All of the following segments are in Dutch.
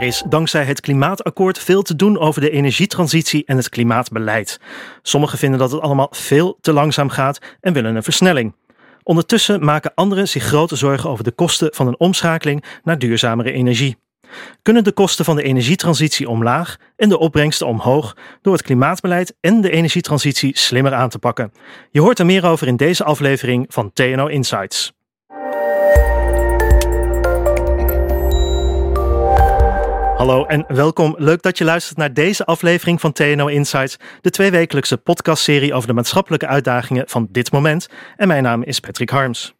Er is dankzij het klimaatakkoord veel te doen over de energietransitie en het klimaatbeleid. Sommigen vinden dat het allemaal veel te langzaam gaat en willen een versnelling. Ondertussen maken anderen zich grote zorgen over de kosten van een omschakeling naar duurzamere energie. Kunnen de kosten van de energietransitie omlaag en de opbrengsten omhoog door het klimaatbeleid en de energietransitie slimmer aan te pakken? Je hoort er meer over in deze aflevering van TNO Insights. Hallo en welkom. Leuk dat je luistert naar deze aflevering van TNO Insights, de tweewekelijkse podcastserie over de maatschappelijke uitdagingen van dit moment. En mijn naam is Patrick Harms.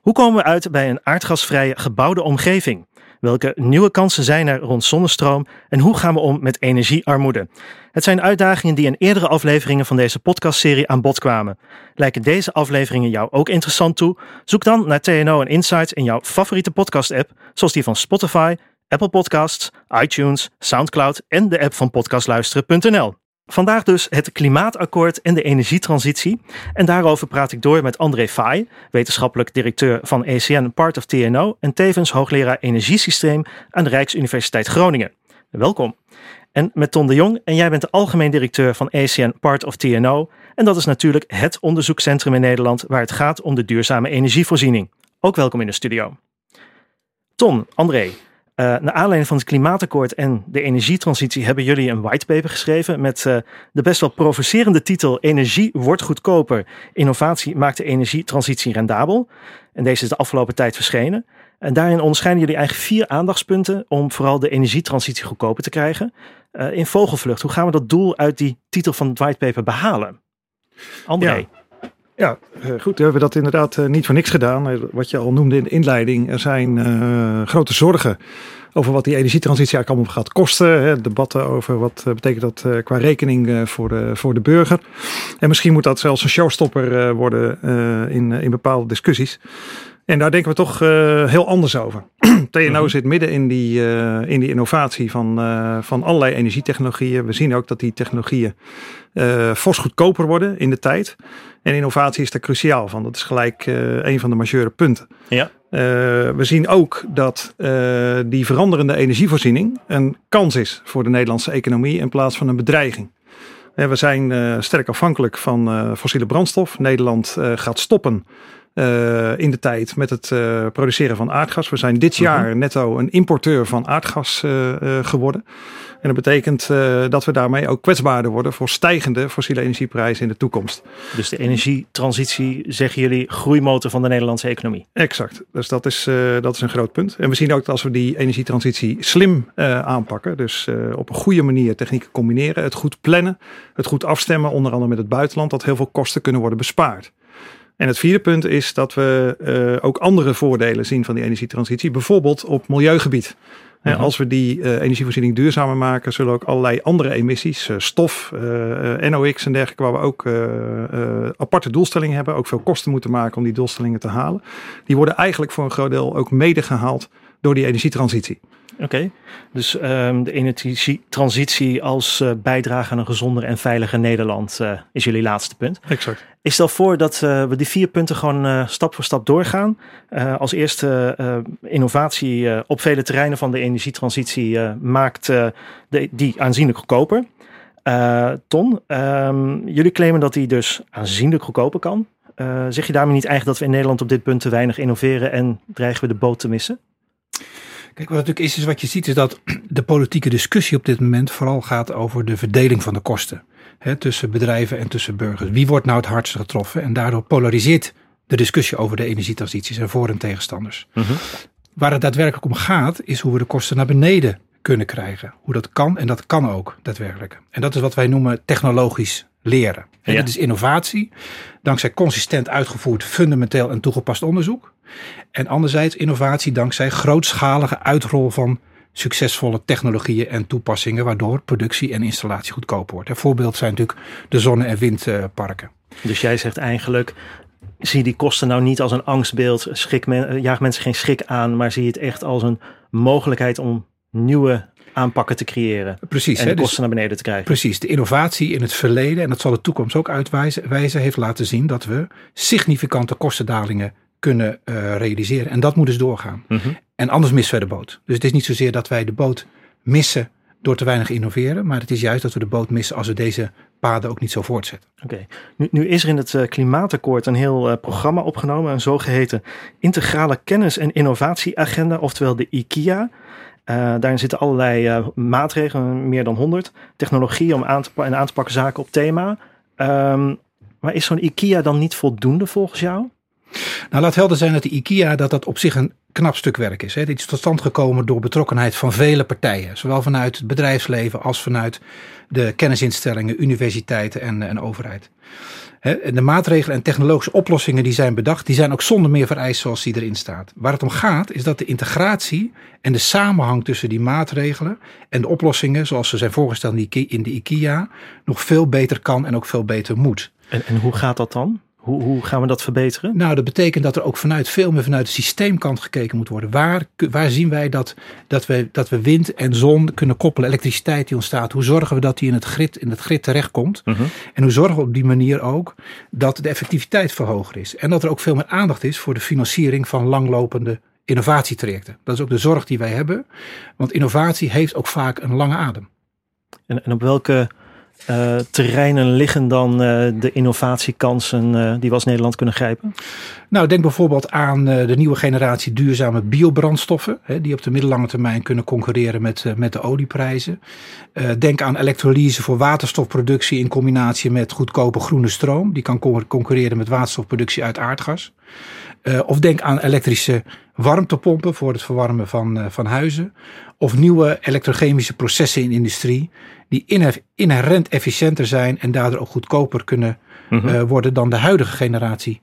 Hoe komen we uit bij een aardgasvrije gebouwde omgeving? Welke nieuwe kansen zijn er rond zonnestroom en hoe gaan we om met energiearmoede? Het zijn uitdagingen die in eerdere afleveringen van deze podcastserie aan bod kwamen. Lijken deze afleveringen jou ook interessant toe? Zoek dan naar TNO en Insights in jouw favoriete podcast-app, zoals die van Spotify, Apple Podcasts, iTunes, SoundCloud en de app van podcastluisteren.nl. Vandaag dus het klimaatakkoord en de energietransitie. En daarover praat ik door met André Faai, wetenschappelijk directeur van ECN Part of TNO en tevens hoogleraar energiesysteem aan de Rijksuniversiteit Groningen. Welkom. En met Ton de Jong, en jij bent de algemeen directeur van ECN Part of TNO. En dat is natuurlijk het onderzoekscentrum in Nederland waar het gaat om de duurzame energievoorziening. Ook welkom in de studio. Ton, André, uh, naar aanleiding van het klimaatakkoord en de energietransitie hebben jullie een whitepaper geschreven met uh, de best wel provocerende titel Energie wordt goedkoper. Innovatie maakt de energietransitie rendabel. En deze is de afgelopen tijd verschenen. En daarin onderscheiden jullie eigenlijk vier aandachtspunten om vooral de energietransitie goedkoper te krijgen. Uh, in vogelvlucht, hoe gaan we dat doel uit die titel van het whitepaper behalen? André. Ja, goed. We hebben dat inderdaad niet voor niks gedaan. Wat je al noemde in de inleiding. Er zijn grote zorgen over wat die energietransitie eigenlijk allemaal gaat kosten. Hè, debatten over wat betekent dat qua rekening voor, de, voor de burger. En misschien moet dat zelfs een showstopper worden in, in bepaalde discussies. En daar denken we toch heel anders over. TNO zit midden in die, in die innovatie van, van allerlei energietechnologieën. We zien ook dat die technologieën fors goedkoper worden in de tijd. En innovatie is daar cruciaal van. Dat is gelijk een van de majeure punten. Ja. We zien ook dat die veranderende energievoorziening een kans is voor de Nederlandse economie in plaats van een bedreiging. we zijn sterk afhankelijk van fossiele brandstof. Nederland gaat stoppen uh, in de tijd met het uh, produceren van aardgas. We zijn dit jaar uh-huh. netto een importeur van aardgas uh, geworden. En dat betekent dat we daarmee ook kwetsbaarder worden voor stijgende fossiele energieprijzen in de toekomst. Dus de energietransitie, zeggen jullie, groeimotor van de Nederlandse economie? Exact. Dus dat is, dat is een groot punt. En we zien ook dat als we die energietransitie slim aanpakken, dus op een goede manier technieken combineren, het goed plannen, het goed afstemmen, onder andere met het buitenland, dat heel veel kosten kunnen worden bespaard. En het vierde punt is dat we uh, ook andere voordelen zien van die energietransitie, bijvoorbeeld op milieugebied. Uh -huh. Als we die uh, energievoorziening duurzamer maken, zullen ook allerlei andere emissies, uh, stof, NOx en dergelijke, waar we ook aparte doelstellingen hebben, ook veel kosten moeten maken om die doelstellingen te halen. Die worden eigenlijk voor een groot deel ook mede gehaald door die energietransitie. Oké, okay. dus um, de energietransitie als uh, bijdrage aan een gezonder en veiliger Nederland uh, is jullie laatste punt. Exact. Ik stel voor dat uh, we die vier punten gewoon stap voor stap doorgaan. als eerste innovatie op vele terreinen van de energietransitie maakt de, die aanzienlijk goedkoper. Ton, um, jullie claimen dat die dus aanzienlijk goedkoper kan. zeg je daarmee niet eigenlijk dat we in Nederland op dit punt te weinig innoveren en dreigen we de boot te missen? Kijk, wat natuurlijk is, is wat je ziet, is dat de politieke discussie op dit moment vooral gaat over de verdeling van de kosten. Hè, tussen bedrijven en tussen burgers. Wie wordt nou het hardst getroffen? En daardoor polariseert de discussie over de energietransities en voor- en tegenstanders. Uh -huh. Waar het daadwerkelijk om gaat, is hoe we de kosten naar beneden kunnen krijgen. Hoe dat kan en dat kan ook daadwerkelijk. En dat is wat wij noemen technologisch leren. En ja. dat is innovatie, dankzij consistent uitgevoerd fundamenteel en toegepast onderzoek. En anderzijds innovatie dankzij grootschalige uitrol van succesvolle technologieën en toepassingen, waardoor productie en installatie goedkoper wordt. Een voorbeeld zijn natuurlijk de zonne- en windparken. Dus jij zegt eigenlijk, zie die kosten nou niet als een angstbeeld, schrik men, jaag mensen geen schrik aan, maar zie het echt als een mogelijkheid om nieuwe aanpakken te creëren. Precies. En de hè, kosten dus, naar beneden te krijgen. Precies. De innovatie in het verleden, en dat zal de toekomst ook uitwijzen, wijzen, heeft laten zien dat we significante kostendalingen kunnen uh, realiseren. En dat moet dus doorgaan. Mhm. En anders missen we de boot. Dus het is niet zozeer dat wij de boot missen door te weinig innoveren. Maar het is juist dat we de boot missen als we deze paden ook niet zo voortzetten. Oké, nu, nu, is er in het uh, klimaatakkoord een heel uh, programma opgenomen, een zogeheten integrale kennis- en innovatieagenda, oftewel de IKIA. Uh, daarin zitten allerlei maatregelen, meer dan 100, technologieën om aan te, en aan te pakken zaken op thema. Um, maar is zo'n IKIA dan niet voldoende volgens jou? Nou, laat helder zijn dat de IKEA dat dat op zich een knap stuk werk is. Hè. Dit is tot stand gekomen door betrokkenheid van vele partijen. Zowel vanuit het bedrijfsleven als vanuit de kennisinstellingen, universiteiten en, en overheid. De maatregelen en technologische oplossingen die zijn bedacht, die zijn ook zonder meer vereist zoals die erin staat. Waar het om gaat is dat de integratie en de samenhang tussen die maatregelen en de oplossingen zoals ze zijn voorgesteld in de IKEA nog veel beter kan en ook veel beter moet. En, en hoe gaat dat dan? Hoe, hoe, gaan we dat verbeteren? Nou, dat betekent dat er ook vanuit veel meer vanuit de systeemkant gekeken moet worden. Waar, waar zien wij dat, dat, we, dat we wind en zon kunnen koppelen, elektriciteit die ontstaat? Hoe zorgen we dat die in het grid, in het grid terechtkomt? Uh En hoe zorgen we op die manier ook dat de effectiviteit verhoogd is? En dat er ook veel meer aandacht is voor de financiering van langlopende innovatietrajecten. Dat is ook de zorg die wij hebben, want innovatie heeft ook vaak een lange adem. En, en op welke uh, terreinen liggen dan uh, de innovatiekansen uh, die we als Nederland kunnen grijpen? Nou, denk bijvoorbeeld aan de nieuwe generatie duurzame biobrandstoffen, hè, die op de middellange termijn kunnen concurreren met, met de olieprijzen. denk aan elektrolyse voor waterstofproductie in combinatie met goedkope groene stroom, die kan concurreren met waterstofproductie uit aardgas. Of denk aan elektrische warmtepompen voor het verwarmen van, van huizen. Of nieuwe elektrochemische processen in industrie die inherent efficiënter zijn en daardoor ook goedkoper kunnen mhm. eh, worden dan de huidige generatie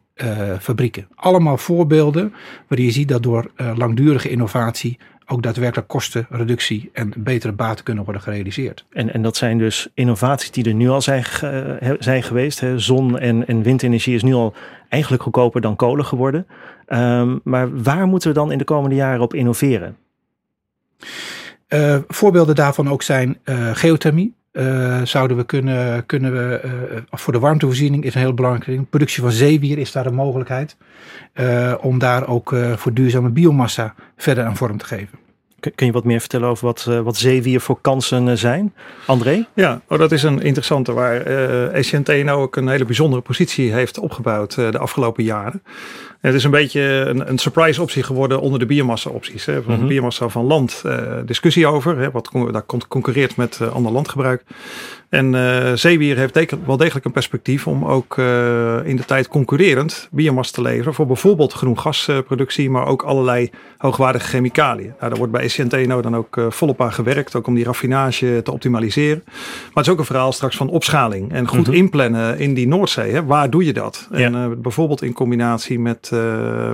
fabrieken. Allemaal voorbeelden waarin je ziet dat door langdurige innovatie ook daadwerkelijk kostenreductie en betere baten kunnen worden gerealiseerd. En, en dat zijn dus innovaties die er nu al zijn, zijn geweest. Hè. Zon- en, en windenergie is nu al eigenlijk goedkoper dan kolen geworden. Um, maar waar moeten we dan in de komende jaren op innoveren? Uh, voorbeelden daarvan ook zijn uh, geothermie. Uh, zouden we kunnen, kunnen we, voor de warmtevoorziening is een heel belangrijke ding. Productie van zeewier is daar een mogelijkheid. om daar ook voor duurzame biomassa verder aan vorm te geven. Kun je wat meer vertellen over wat, wat zeewier voor kansen zijn? André? Ja, oh, dat is een interessante waar uh, nou ook een hele bijzondere positie heeft opgebouwd de afgelopen jaren. Het is een beetje een, een surprise optie geworden onder de biomassa opties. Hè. Van mhm. biomassa van land uh, discussie over. Hè, wat daar concurreert met ander landgebruik. En zeewier heeft wel degelijk een perspectief om ook in de tijd concurrerend biomassa te leveren voor bijvoorbeeld groen gasproductie, maar ook allerlei hoogwaardige chemicaliën. Nou, daar wordt bij SCNTNO dan ook uh, volop aan gewerkt, ook om die raffinage te optimaliseren. Maar het is ook een verhaal straks van opschaling en goed mm -hmm. inplannen in die Noordzee. Hè. Waar doe je dat? Ja. En bijvoorbeeld in combinatie met,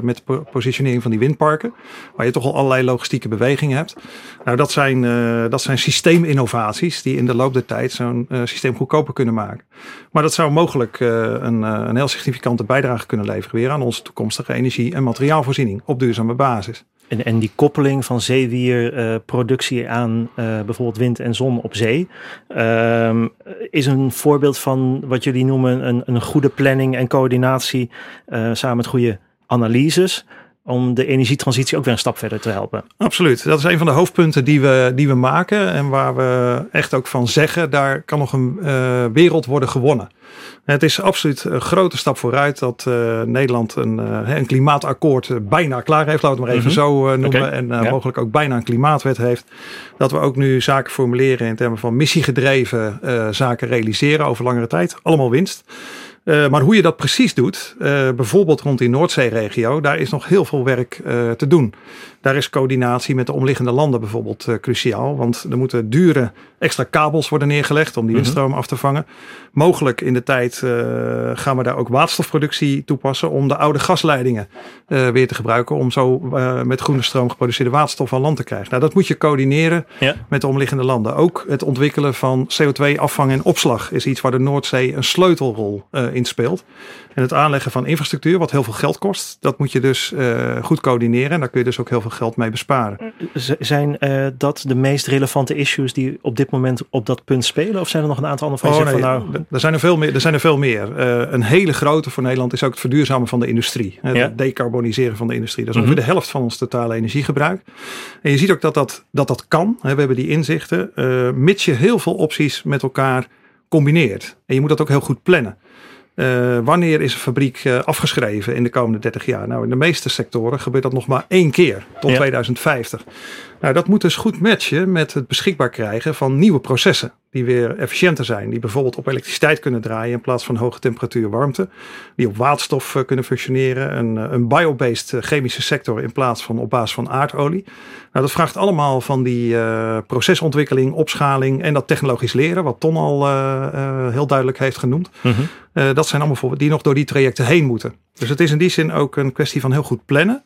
met de positionering van die windparken, waar je toch al allerlei logistieke bewegingen hebt. Nou, dat zijn, dat zijn systeeminnovaties die in de loop der tijd zo'n systeem goedkoper kunnen maken. Maar dat zou mogelijk een, een heel significante bijdrage kunnen leveren weer aan onze toekomstige energie- en materiaalvoorziening op duurzame basis. En, en die koppeling van zeewierproductie aan bijvoorbeeld wind en zon op zee ehm, is een voorbeeld van wat jullie noemen een, een goede planning en coördinatie samen met goede analyses om de energietransitie ook weer een stap verder te helpen. Absoluut. Dat is een van de hoofdpunten die we, die we maken en waar we echt ook van zeggen, daar kan nog een uh, wereld worden gewonnen. Het is absoluut een grote stap vooruit dat uh, Nederland een, uh, een klimaatakkoord bijna klaar heeft, laten we het maar even mm -hmm. zo noemen. Okay. En ja. mogelijk ook bijna een klimaatwet heeft. Dat we ook nu zaken formuleren in termen van missiegedreven zaken realiseren over langere tijd. Allemaal winst. Uh, maar hoe je dat precies doet, uh, bijvoorbeeld rond die Noordzeeregio, daar is nog heel veel werk uh, te doen. Daar is coördinatie met de omliggende landen bijvoorbeeld cruciaal. Want er moeten dure extra kabels worden neergelegd om die mhm. windstroom -hmm. af te vangen. Mogelijk in de tijd gaan we daar ook waterstofproductie toepassen om de oude gasleidingen weer te gebruiken. Om zo met groene stroom geproduceerde waterstof aan land te krijgen. Nou, dat moet je coördineren ja. met de omliggende landen. Ook het ontwikkelen van CO2 afvang en opslag is iets waar de Noordzee een sleutelrol in speelt. En het aanleggen van infrastructuur, wat heel veel geld kost, dat moet je dus goed coördineren. En daar kun je dus ook heel veel geld mee besparen. zijn dat de meest relevante issues die op dit moment op dat punt spelen? Of zijn er nog een aantal andere van, oh, nee, nou... er, zijn er, veel meer, er zijn er veel meer. een hele grote voor Nederland is ook het verduurzamen van de industrie. Het decarboniseren van de industrie. Dat is ongeveer mhm. de helft van ons totale energiegebruik. En je ziet ook dat dat, dat, dat kan. We hebben die inzichten. Uh, mits je heel veel opties met elkaar combineert. En je moet dat ook heel goed plannen. Uh, wanneer is een fabriek uh, afgeschreven in de komende 30 jaar? Nou, in de meeste sectoren gebeurt dat nog maar één keer tot 2050. Nou, dat moet dus goed matchen met het beschikbaar krijgen van nieuwe processen. Die weer efficiënter zijn. Die bijvoorbeeld op elektriciteit kunnen draaien in plaats van hoge temperatuur warmte. Die op waterstof uh, kunnen functioneren. Een, een biobased chemische sector in plaats van op basis van aardolie. Nou, dat vraagt allemaal van die procesontwikkeling, opschaling en dat technologisch leren. Wat Ton al heel duidelijk heeft genoemd. -hmm. dat zijn allemaal voorbeelden die nog door die trajecten heen moeten. Dus het is in die zin ook een kwestie van heel goed plannen.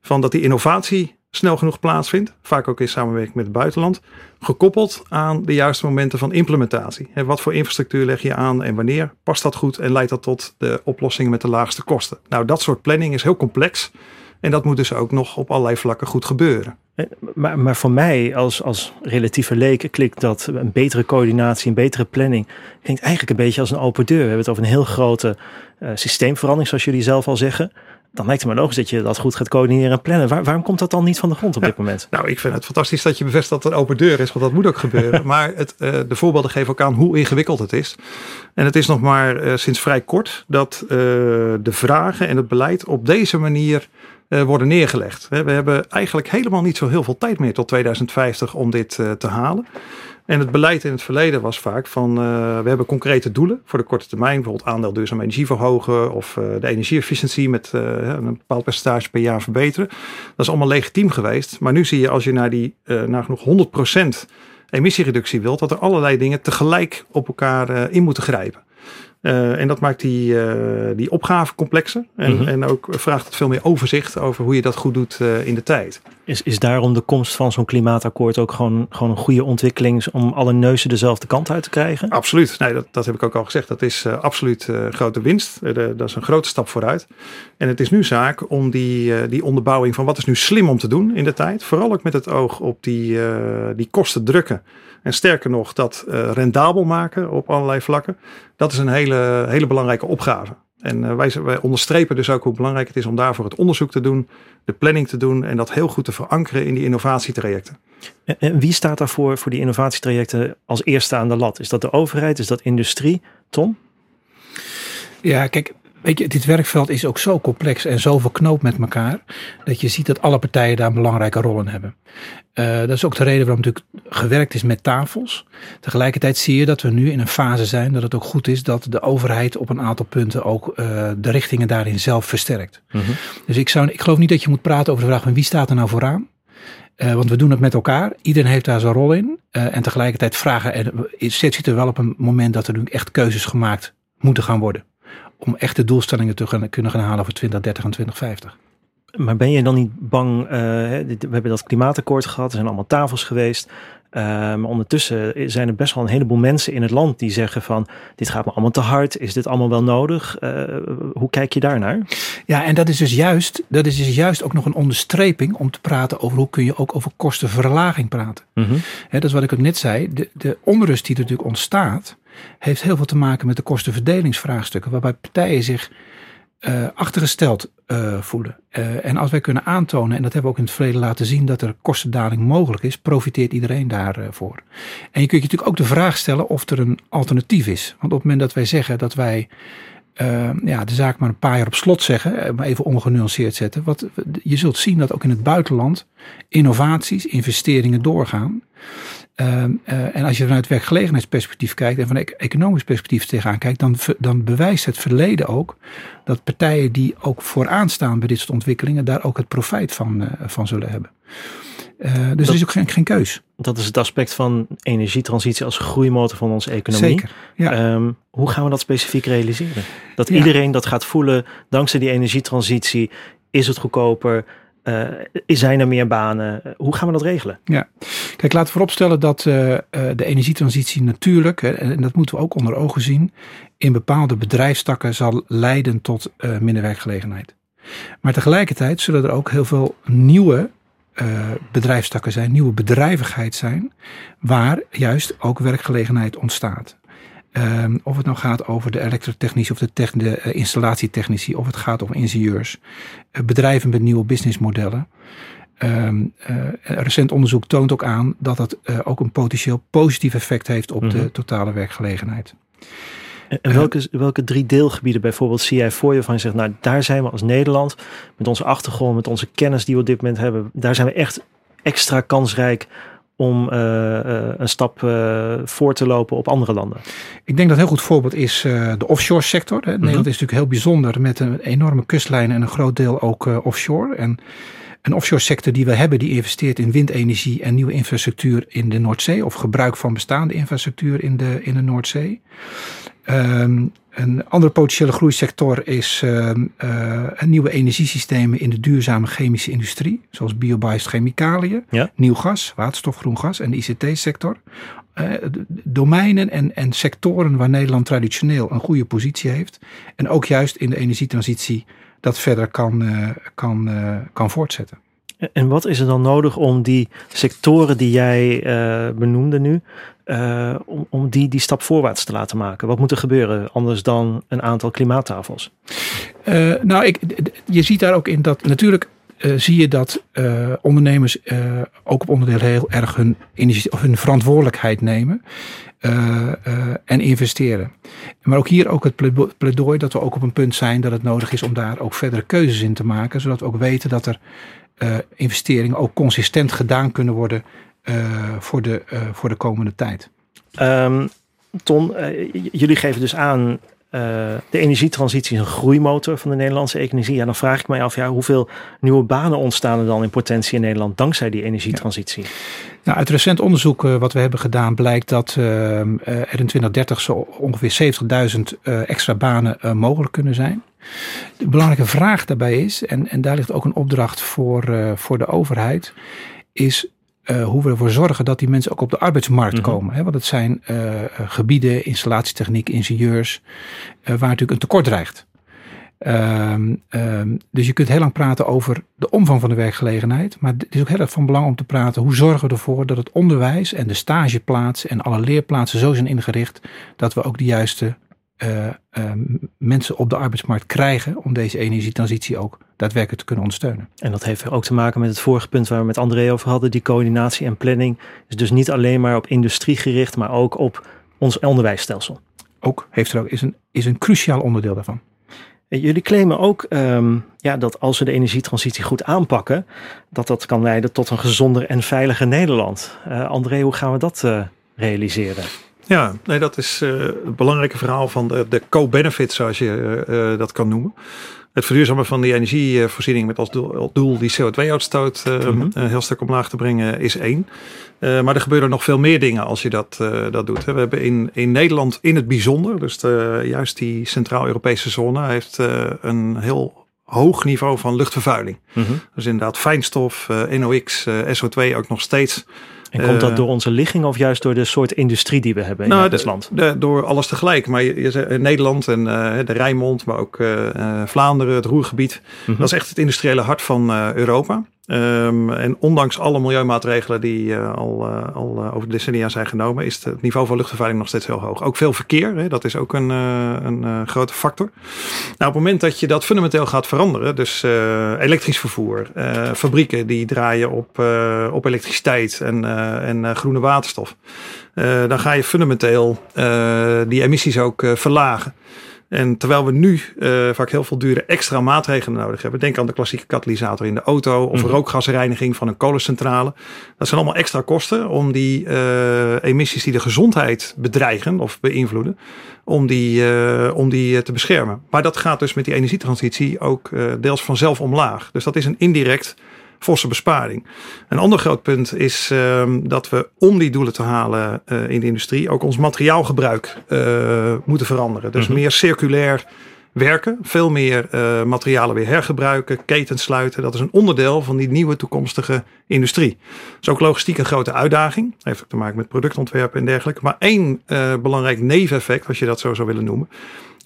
Van dat die innovatie snel genoeg plaatsvindt, vaak ook in samenwerking met het buitenland, gekoppeld aan de juiste momenten van implementatie. En wat voor infrastructuur leg je aan en wanneer past dat goed en leidt dat tot de oplossingen met de laagste kosten? Nou, dat soort planning is heel complex en dat moet dus ook nog op allerlei vlakken goed gebeuren. Eh, maar, maar voor mij als, als relatieve leek klinkt dat een betere coördinatie, een betere planning, klinkt eigenlijk een beetje als een open deur. We hebben het over een heel grote uh, systeemverandering, zoals jullie zelf al zeggen dan lijkt het me logisch dat je dat goed gaat coördineren en plannen. waarom komt dat dan niet van de grond op dit moment? Nou, ik vind het fantastisch dat je bevestigt dat er een open deur is, want dat moet ook gebeuren. maar het, uh, de voorbeelden geven ook aan hoe ingewikkeld het is. En het is nog maar uh, sinds vrij kort dat uh, de vragen en het beleid op deze manier worden neergelegd. We hebben eigenlijk helemaal niet zo heel veel tijd meer tot 2050 om dit te halen. En het beleid in het verleden was vaak van uh, we hebben concrete doelen voor de korte termijn, bijvoorbeeld aandeel duurzame energie verhogen of uh, de energieefficiëntie met uh, een bepaald percentage per jaar verbeteren. Dat is allemaal legitiem geweest. Maar nu zie je als je naar die nagenoeg 100% emissiereductie wilt, dat er allerlei dingen tegelijk op elkaar in moeten grijpen. Uh, en dat maakt die, uh, die opgave complexer. En, mm -hmm. en ook vraagt het veel meer overzicht over hoe je dat goed doet uh, in de tijd. Is, is daarom de komst van zo'n klimaatakkoord ook gewoon, gewoon een goede ontwikkeling om alle neuzen dezelfde kant uit te krijgen? Absoluut. Nee, dat, dat heb ik ook al gezegd. Dat is absoluut grote winst. dat is een grote stap vooruit. En het is nu zaak om die, die onderbouwing van wat is nu slim om te doen in de tijd. Vooral ook met het oog op die, die kosten drukken. En sterker nog, dat rendabel maken op allerlei vlakken. Dat is een hele, hele belangrijke opgave. En uh, wij, wij, onderstrepen dus ook hoe belangrijk het is om daarvoor het onderzoek te doen, de planning te doen en dat heel goed te verankeren in die innovatietrajecten. En, en wie staat daarvoor voor die innovatietrajecten als eerste aan de lat? Is dat de overheid? Is dat industrie? Tom? Ja, kijk, Weet je, dit werkveld is ook zo complex en zo verknoopt met elkaar. Dat je ziet dat alle partijen daar een belangrijke rol in hebben. Uh, dat is ook de reden waarom natuurlijk gewerkt is met tafels. Tegelijkertijd zie je dat we nu in een fase zijn dat het ook goed is dat de overheid op een aantal punten ook uh, de richtingen daarin zelf versterkt. Mm -hmm. Dus ik, zou, ik geloof niet dat je moet praten over de vraag van wie staat er nou vooraan. Uh, want we doen het met elkaar. Iedereen heeft daar zijn rol in. en tegelijkertijd vragen, en zit er wel op een moment dat er nu echt keuzes gemaakt moeten gaan worden om echte doelstellingen te kunnen gaan halen voor 2030 en 2050. Maar ben je dan niet bang? Uh, we hebben dat klimaatakkoord gehad, er zijn allemaal tafels geweest. Uh, maar ondertussen zijn er best wel een heleboel mensen in het land die zeggen van dit gaat me allemaal te hard. Is dit allemaal wel nodig? Uh, hoe kijk je daarnaar? Ja, en dat is dus juist, dat is dus juist ook nog een onderstreping om te praten over hoe kun je ook over kostenverlaging praten. Mm -hmm. dat is wat ik ook net zei. De, de onrust die er natuurlijk ontstaat, heeft heel veel te maken met de kostenverdelingsvraagstukken, waarbij partijen zich uh, achtergesteld uh, voelen. Uh, en als wij kunnen aantonen, en dat hebben we ook in het verleden laten zien, dat er kostendaling mogelijk is, profiteert iedereen daarvoor. en je kunt je natuurlijk ook de vraag stellen of er een alternatief is. Want op het moment dat wij zeggen dat wij ja, de zaak maar een paar jaar op slot zeggen, maar even ongenuanceerd zetten. Wat, je zult zien dat ook in het buitenland innovaties, investeringen doorgaan. Uh, uh, en als je vanuit werkgelegenheidsperspectief kijkt en van economisch perspectief tegenaan kijkt, dan, dan bewijst het verleden ook dat partijen die ook vooraan staan bij dit soort ontwikkelingen, daar ook het profijt van, uh, van zullen hebben. dus dat, er is ook geen, geen keus. Dat is het aspect van energietransitie als groeimotor van onze economie. Zeker. Ja. Um, hoe gaan we dat specifiek realiseren? Dat ja. iedereen dat gaat voelen, dankzij die energietransitie is het goedkoper, Uh, zijn er meer banen? Hoe gaan we dat regelen? Ja, kijk, laten we vooropstellen dat uh, de energietransitie natuurlijk, en dat moeten we ook onder ogen zien, in bepaalde bedrijfstakken zal leiden tot minder werkgelegenheid. Maar tegelijkertijd zullen er ook heel veel nieuwe bedrijfstakken zijn, nieuwe bedrijvigheid zijn, waar juist ook werkgelegenheid ontstaat. Um, of het nou gaat over de elektrotechnici of de, de uh, installatietechnici, of het gaat om ingenieurs, uh, bedrijven met nieuwe businessmodellen. Um, uh, recent onderzoek toont ook aan dat dat ook een potentieel positief effect heeft op mm -hmm. de totale werkgelegenheid. En, en welke, welke drie deelgebieden bijvoorbeeld zie jij voor je van je zegt, nou daar zijn we als Nederland met onze achtergrond, met onze kennis die we op dit moment hebben, daar zijn we echt extra kansrijk om uh, uh, een stap uh, voor te lopen op andere landen? Ik denk dat een heel goed voorbeeld is de offshore sector. Hè. Nederland mm -hmm. is natuurlijk heel bijzonder met een enorme kustlijn en een groot deel ook offshore. En een offshore sector die we hebben, die investeert in windenergie en nieuwe infrastructuur in de Noordzee. Of gebruik van bestaande infrastructuur in de, in de Noordzee. Um, een andere potentiële groeisector is uh, uh, nieuwe energiesystemen in de duurzame chemische industrie, zoals biobased chemicaliën, ja. nieuw gas, waterstof, groen gas en de ICT-sector. Uh, domeinen en, en sectoren waar Nederland traditioneel een goede positie heeft. En ook juist in de energietransitie dat verder kan, kan, kan voortzetten. En wat is er dan nodig om die sectoren die jij uh, benoemde nu, uh, om, om die, die stap voorwaarts te laten maken? Wat moet er gebeuren anders dan een aantal klimaattafels? Uh, nou, ik, je ziet daar ook in dat natuurlijk zie je dat ondernemers ook op onderdeel heel erg hun, of hun verantwoordelijkheid nemen. en investeren. Maar ook hier ook het pleidooi dat we ook op een punt zijn dat het nodig is om daar ook verdere keuzes in te maken. Zodat we ook weten dat er investeringen ook consistent gedaan kunnen worden uh, voor, de, uh, voor de komende tijd. Um, Ton, jullie geven dus aan de energietransitie is een groeimotor van de Nederlandse economie. Ja, dan vraag ik mij af, ja, hoeveel nieuwe banen ontstaan er dan in potentie in Nederland dankzij die energietransitie? Ja. Nou, uit recent onderzoek uh, wat we hebben gedaan blijkt dat uh, er in 2030 zo ongeveer 70.000 extra banen mogelijk kunnen zijn. De belangrijke vraag daarbij is, en, en daar ligt ook een opdracht voor, uh, voor de overheid, is uh, hoe we ervoor zorgen dat die mensen ook op de arbeidsmarkt mm -hmm. komen. Hè? Want het zijn uh, gebieden, installatietechniek, ingenieurs, waar natuurlijk een tekort dreigt. Um, um, dus je kunt heel lang praten over de omvang van de werkgelegenheid. Maar het is ook heel erg van belang om te praten hoe zorgen we ervoor dat het onderwijs en de stageplaatsen en alle leerplaatsen zo zijn ingericht dat we ook de juiste uh, uh, mensen op de arbeidsmarkt krijgen om deze energietransitie ook daadwerkelijk te kunnen ondersteunen. En dat heeft ook te maken met het vorige punt waar we met André over hadden. Die coördinatie en planning is dus niet alleen maar op industrie gericht, maar ook op ons onderwijsstelsel. Ook heeft er ook, is, een, is een cruciaal onderdeel daarvan. Jullie claimen ook um, ja, dat als we de energietransitie goed aanpakken, dat dat kan leiden tot een gezonder en veiliger Nederland. Uh, André, hoe gaan we dat realiseren? Ja, nee, dat is uh, het belangrijke verhaal van de, de co-benefit, zoals je uh, dat kan noemen. Het verduurzamen van die energievoorziening met als doel, doel die CO2-uitstoot uh, mm -hmm. heel stuk omlaag te brengen is één. maar er gebeuren nog veel meer dingen als je dat, dat doet. We hebben in, in Nederland in het bijzonder, dus de, juist die Centraal-Europese zone, heeft een heel hoog niveau van luchtvervuiling. Mm -hmm. Dus inderdaad fijnstof, NOx, SO2 ook nog steeds en komt dat door onze ligging of juist door de soort industrie die we hebben in nou, het land? De, door alles tegelijk. Maar je, je, Nederland en uh, de Rijnmond, maar ook Vlaanderen, het Roergebied. Mm -hmm. Dat is echt het industriële hart van Europa. Um, en ondanks alle milieumaatregelen die uh, al, uh, al uh, over de decennia zijn genomen, is het niveau van luchtvervuiling nog steeds heel hoog. Ook veel verkeer, hè, dat is ook een, een grote factor. Nou, op het moment dat je dat fundamenteel gaat veranderen, dus elektrisch vervoer, fabrieken die draaien op, op elektriciteit en, en groene waterstof, dan ga je fundamenteel die emissies ook verlagen. En terwijl we nu uh, vaak heel veel dure extra maatregelen nodig hebben. Denk aan de klassieke katalysator in de auto of mm. rookgasreiniging van een kolencentrale. Dat zijn allemaal extra kosten om die uh, emissies die de gezondheid bedreigen of beïnvloeden, om die, uh, om die te beschermen. Maar dat gaat dus met die energietransitie ook deels vanzelf omlaag. Dus dat is een indirect forse besparing. Een ander groot punt is uh, dat we om die doelen te halen uh, in de industrie ook ons materiaalgebruik uh, moeten veranderen. Dus -hmm. meer circulair werken. Veel meer uh, materialen weer hergebruiken, ketens sluiten. Dat is een onderdeel van die nieuwe toekomstige industrie. Dat is ook logistiek een grote uitdaging. Heeft ook te maken met productontwerpen en dergelijke. Maar één belangrijk neveneffect, als je dat zo zou willen noemen,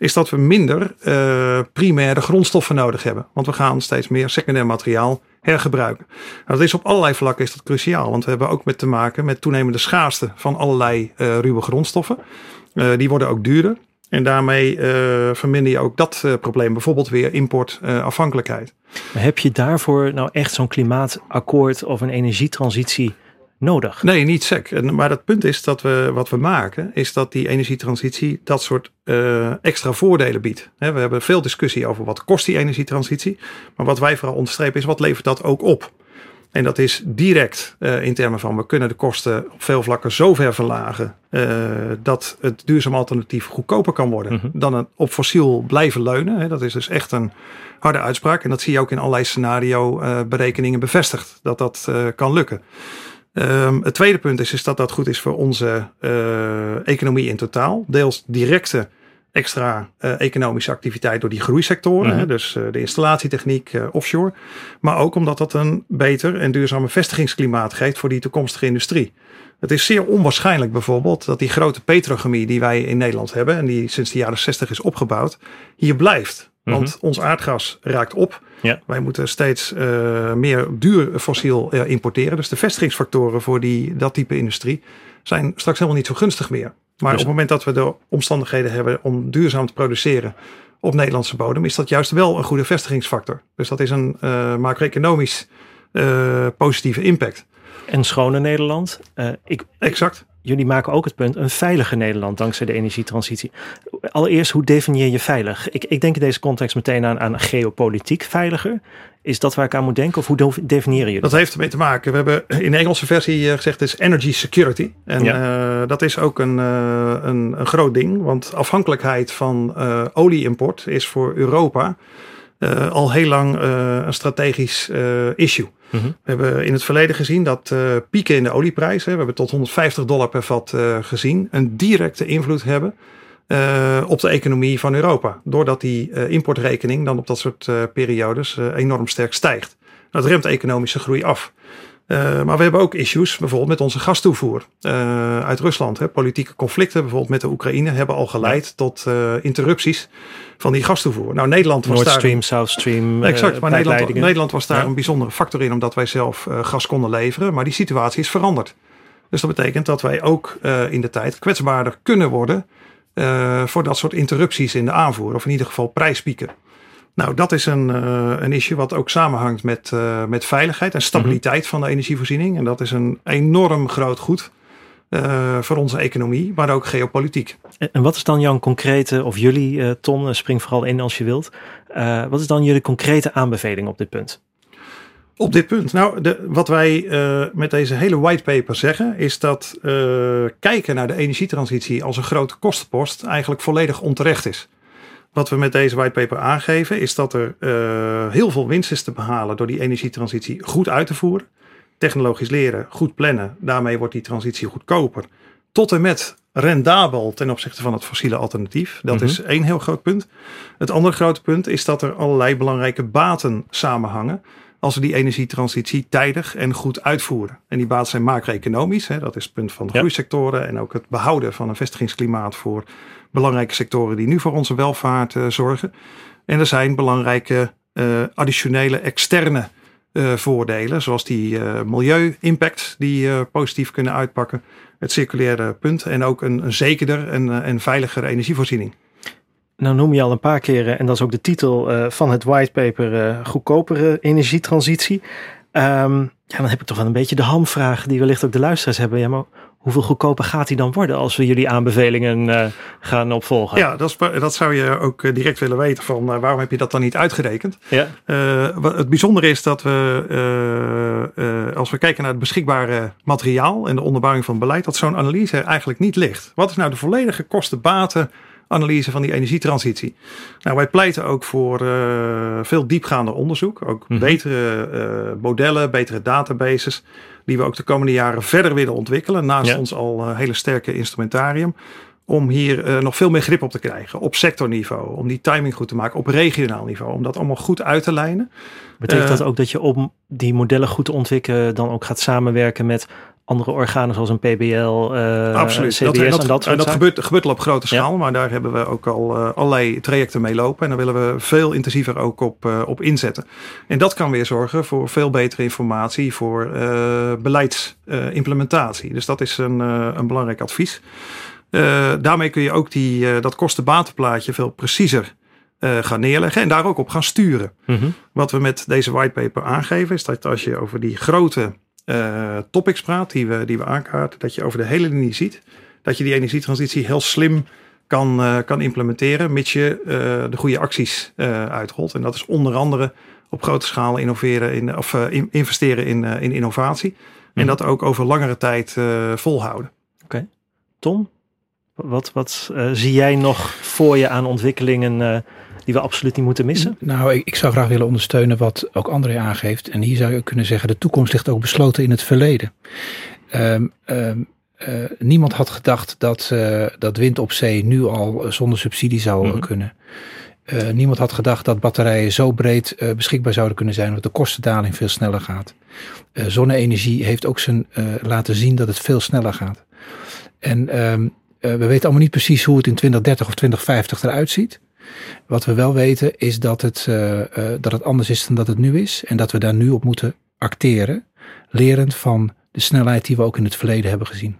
is dat we minder uh, primaire grondstoffen nodig hebben. Want we gaan steeds meer secundair materiaal hergebruiken. Nou, dat is op allerlei vlakken is dat cruciaal. Want we hebben ook met te maken met toenemende schaarste van allerlei uh, ruwe grondstoffen. Uh, die worden ook duurder. En daarmee verminder je ook dat probleem, bijvoorbeeld weer importafhankelijkheid. Heb je daarvoor nou echt zo'n klimaatakkoord of een energietransitie nodig? Nee, niet sec. Maar het punt is dat we wat we maken, is dat die energietransitie dat soort extra voordelen biedt. He, we hebben veel discussie over wat kost die energietransitie. Maar wat wij vooral onderstrepen is wat levert dat ook op. En dat is direct uh, in termen van we kunnen de kosten op veel vlakken zo ver verlagen uh, dat het duurzaam alternatief goedkoper kan worden mm -hmm. dan een op fossiel blijven leunen. Hè. Dat is dus echt een harde uitspraak. En dat zie je ook in allerlei scenario uh, berekeningen bevestigd dat dat kan lukken. Um, het tweede punt is, is dat dat goed is voor onze economie in totaal. Deels directe extra uh, economische activiteit door die groeisectoren. Mm -hmm. hè, dus uh, de installatietechniek uh, offshore. Maar ook omdat dat een beter en duurzame vestigingsklimaat geeft voor die toekomstige industrie. Het is zeer onwaarschijnlijk bijvoorbeeld dat die grote petrochemie die wij in Nederland hebben en die sinds de jaren 60 is opgebouwd, hier blijft. Want mm -hmm. ons aardgas raakt op. Ja. Wij moeten steeds meer duur fossiel importeren. Dus de vestigingsfactoren voor die, dat type industrie zijn straks helemaal niet zo gunstig meer. Maar dus op het moment dat we de omstandigheden hebben om duurzaam te produceren op Nederlandse bodem, is dat juist wel een goede vestigingsfactor. Dus dat is een uh, macro-economisch positieve impact. En schone Nederland. Ik, exact. Jullie maken ook het punt een veiliger Nederland dankzij de energietransitie. Allereerst, hoe definieer je veilig? Ik, ik denk in deze context meteen aan, aan geopolitiek veiliger. Is dat waar ik aan moet denken of hoe definiëren jullie dat? Dat heeft ermee te maken. We hebben in de Engelse versie gezegd is energy security. En ja. uh, dat is ook een, uh, een, een, groot ding. Want afhankelijkheid van uh, olieimport is voor Europa al heel lang een strategisch issue. -hmm. We hebben in het verleden gezien dat pieken in de olieprijs, hè, we hebben tot 150 dollar per vat gezien, een directe invloed hebben uh, op de economie van Europa. Doordat die importrekening dan op dat soort periodes enorm sterk stijgt. Dat remt economische groei af. Maar we hebben ook issues, bijvoorbeeld met onze gastoevoer uit Rusland. Hè. Politieke conflicten, bijvoorbeeld met de Oekraïne, hebben al geleid tot interrupties van die gastoevoer. Nou, Nederland was Nord daar. Stream, South Stream. exact, maar Nederland, Nederland, was daar ja. een bijzondere factor in, omdat wij zelf gas konden leveren. Maar die situatie is veranderd. Dus dat betekent dat wij ook in de tijd kwetsbaarder kunnen worden voor dat soort interrupties in de aanvoer. Of in ieder geval prijspieken. Nou, dat is een, uh, een issue wat ook samenhangt met, uh, met veiligheid en stabiliteit mm -hmm. van de energievoorziening. En dat is een enorm groot goed voor onze economie, maar ook geopolitiek. En wat is dan jouw concrete, of jullie, Ton, spring vooral in als je wilt. wat is dan jullie concrete aanbeveling op dit punt? Op dit punt. Nou, de, wat wij uh, met deze hele whitepaper zeggen, is dat uh, kijken naar de energietransitie als een grote kostenpost eigenlijk volledig onterecht is. Wat we met deze whitepaper aangeven, is dat er uh, heel veel winst is te behalen door die energietransitie goed uit te voeren. Technologisch leren, goed plannen, daarmee wordt die transitie goedkoper. Tot en met rendabel ten opzichte van het fossiele alternatief. Dat mm -hmm. is één heel groot punt. Het andere grote punt is dat er allerlei belangrijke baten samenhangen als we die energietransitie tijdig en goed uitvoeren. En die baten zijn macro-economisch. Dat is het punt van de ja. groeisectoren en ook het behouden van een vestigingsklimaat voor belangrijke sectoren die nu voor onze welvaart uh, zorgen. En er zijn belangrijke uh, additionele externe uh, voordelen, zoals die milieu-impact die positief kunnen uitpakken, het circulaire punt en ook een, een zekerder en, en energievoorziening. Nou noem je al een paar keren, en dat is ook de titel van het whitepaper, uh, goedkopere energietransitie. Um, ja, dan heb ik toch wel een beetje de hamvraag die wellicht ook de luisteraars hebben. Ja, maar hoeveel goedkoper gaat die dan worden als we jullie aanbevelingen uh, gaan opvolgen? Ja, dat, is, dat zou je ook direct willen weten van waarom heb je dat dan niet uitgerekend? Ja. het bijzondere is dat we, als we kijken naar het beschikbare materiaal en de onderbouwing van beleid, dat zo'n analyse eigenlijk niet ligt. Wat is nou de volledige kosten-baten analyse van die energietransitie. Nou, wij pleiten ook voor uh, veel diepgaander onderzoek. Ook mm -hmm. betere uh, modellen, betere databases. Die we ook de komende jaren verder willen ontwikkelen. Naast ja. ons al uh, hele sterke instrumentarium. om hier nog veel meer grip op te krijgen. Op sectorniveau. Om die timing goed te maken. Op regionaal niveau. Om dat allemaal goed uit te lijnen. Betekent dat ook dat je om die modellen goed te ontwikkelen dan ook gaat samenwerken met andere organen zoals een PBL, uh, Absoluut. CBS dat, en dat dat gebeurt, gebeurt al op grote schaal, maar daar hebben we ook al uh, allerlei trajecten mee lopen. En daar willen we veel intensiever ook op, uh, op inzetten. En dat kan weer zorgen voor veel betere informatie voor beleidsimplementatie. dus dat is een, een belangrijk advies. daarmee kun je ook die, dat kostenbatenplaatje veel preciezer gaan neerleggen en daar ook op gaan sturen. Mm -hmm. Wat we met deze whitepaper aangeven is dat als je over die grote uh, topics praat die we, die we aankaarten, dat je over de hele linie ziet dat je die energietransitie heel slim kan, uh, kan implementeren, mits je uh, de goede acties uitrolt. En dat is onder andere op grote schaal innoveren in, of in, investeren in, in innovatie. En dat ook over langere tijd volhouden. Oké. Okay. Tom, wat, wat zie jij nog voor je aan ontwikkelingen die we absoluut niet moeten missen? Nou, ik, ik, zou graag willen ondersteunen wat ook André aangeeft. En hier zou je kunnen zeggen, de toekomst ligt ook besloten in het verleden. Um, um, uh, niemand had gedacht dat, uh, dat wind op zee nu al zonder subsidie zou mm -hmm. kunnen. Uh, niemand had gedacht dat batterijen zo breed beschikbaar zouden kunnen zijn, dat de kostendaling veel sneller gaat. zonne-energie heeft ook zijn laten zien dat het veel sneller gaat. En um, we weten allemaal niet precies hoe het in 2030 of 2050 eruit ziet. Wat we wel weten is dat het, uh, uh, dat het anders is dan dat het nu is. En dat we daar nu op moeten acteren. Lerend van de snelheid die we ook in het verleden hebben gezien.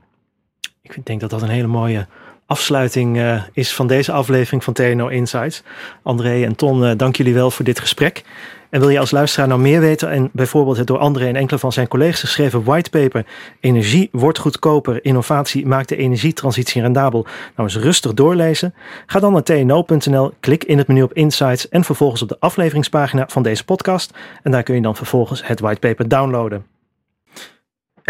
Ik denk dat dat een hele mooie afsluiting uh, is van deze aflevering van TNO Insights. André en Ton, dank jullie wel voor dit gesprek. En wil je als luisteraar nou meer weten en bijvoorbeeld het door André en enkele van zijn collega's geschreven whitepaper Energie wordt goedkoper, innovatie maakt de energietransitie rendabel nou eens rustig doorlezen? Ga dan naar tno.nl, klik in het menu op Insights en vervolgens op de afleveringspagina van deze podcast en daar kun je dan vervolgens het whitepaper downloaden.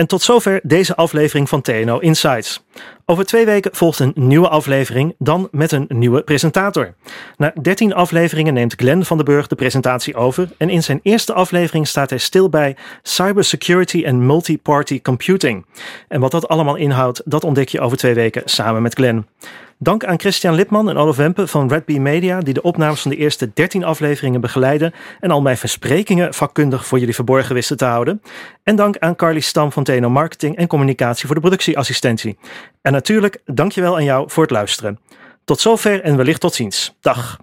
En tot zover deze aflevering van TNO Insights. Over twee weken volgt een nieuwe aflevering, dan met een nieuwe presentator. Na 13 afleveringen neemt Glenn van den Burg de presentatie over en in zijn eerste aflevering staat hij stil bij cybersecurity en multi-party computing. En wat dat allemaal inhoudt, dat ontdek je over twee weken samen met Glenn. Dank aan Christian Lipman en Olaf Wempe van Red Bee Media, die de opnames van de eerste 13 afleveringen begeleiden en al mijn versprekingen vakkundig voor jullie verborgen wisten te houden. En dank aan Carly Stam van TNO Marketing en Communicatie voor de productieassistentie. En natuurlijk, dankjewel aan jou voor het luisteren. Tot zover en wellicht tot ziens. Dag.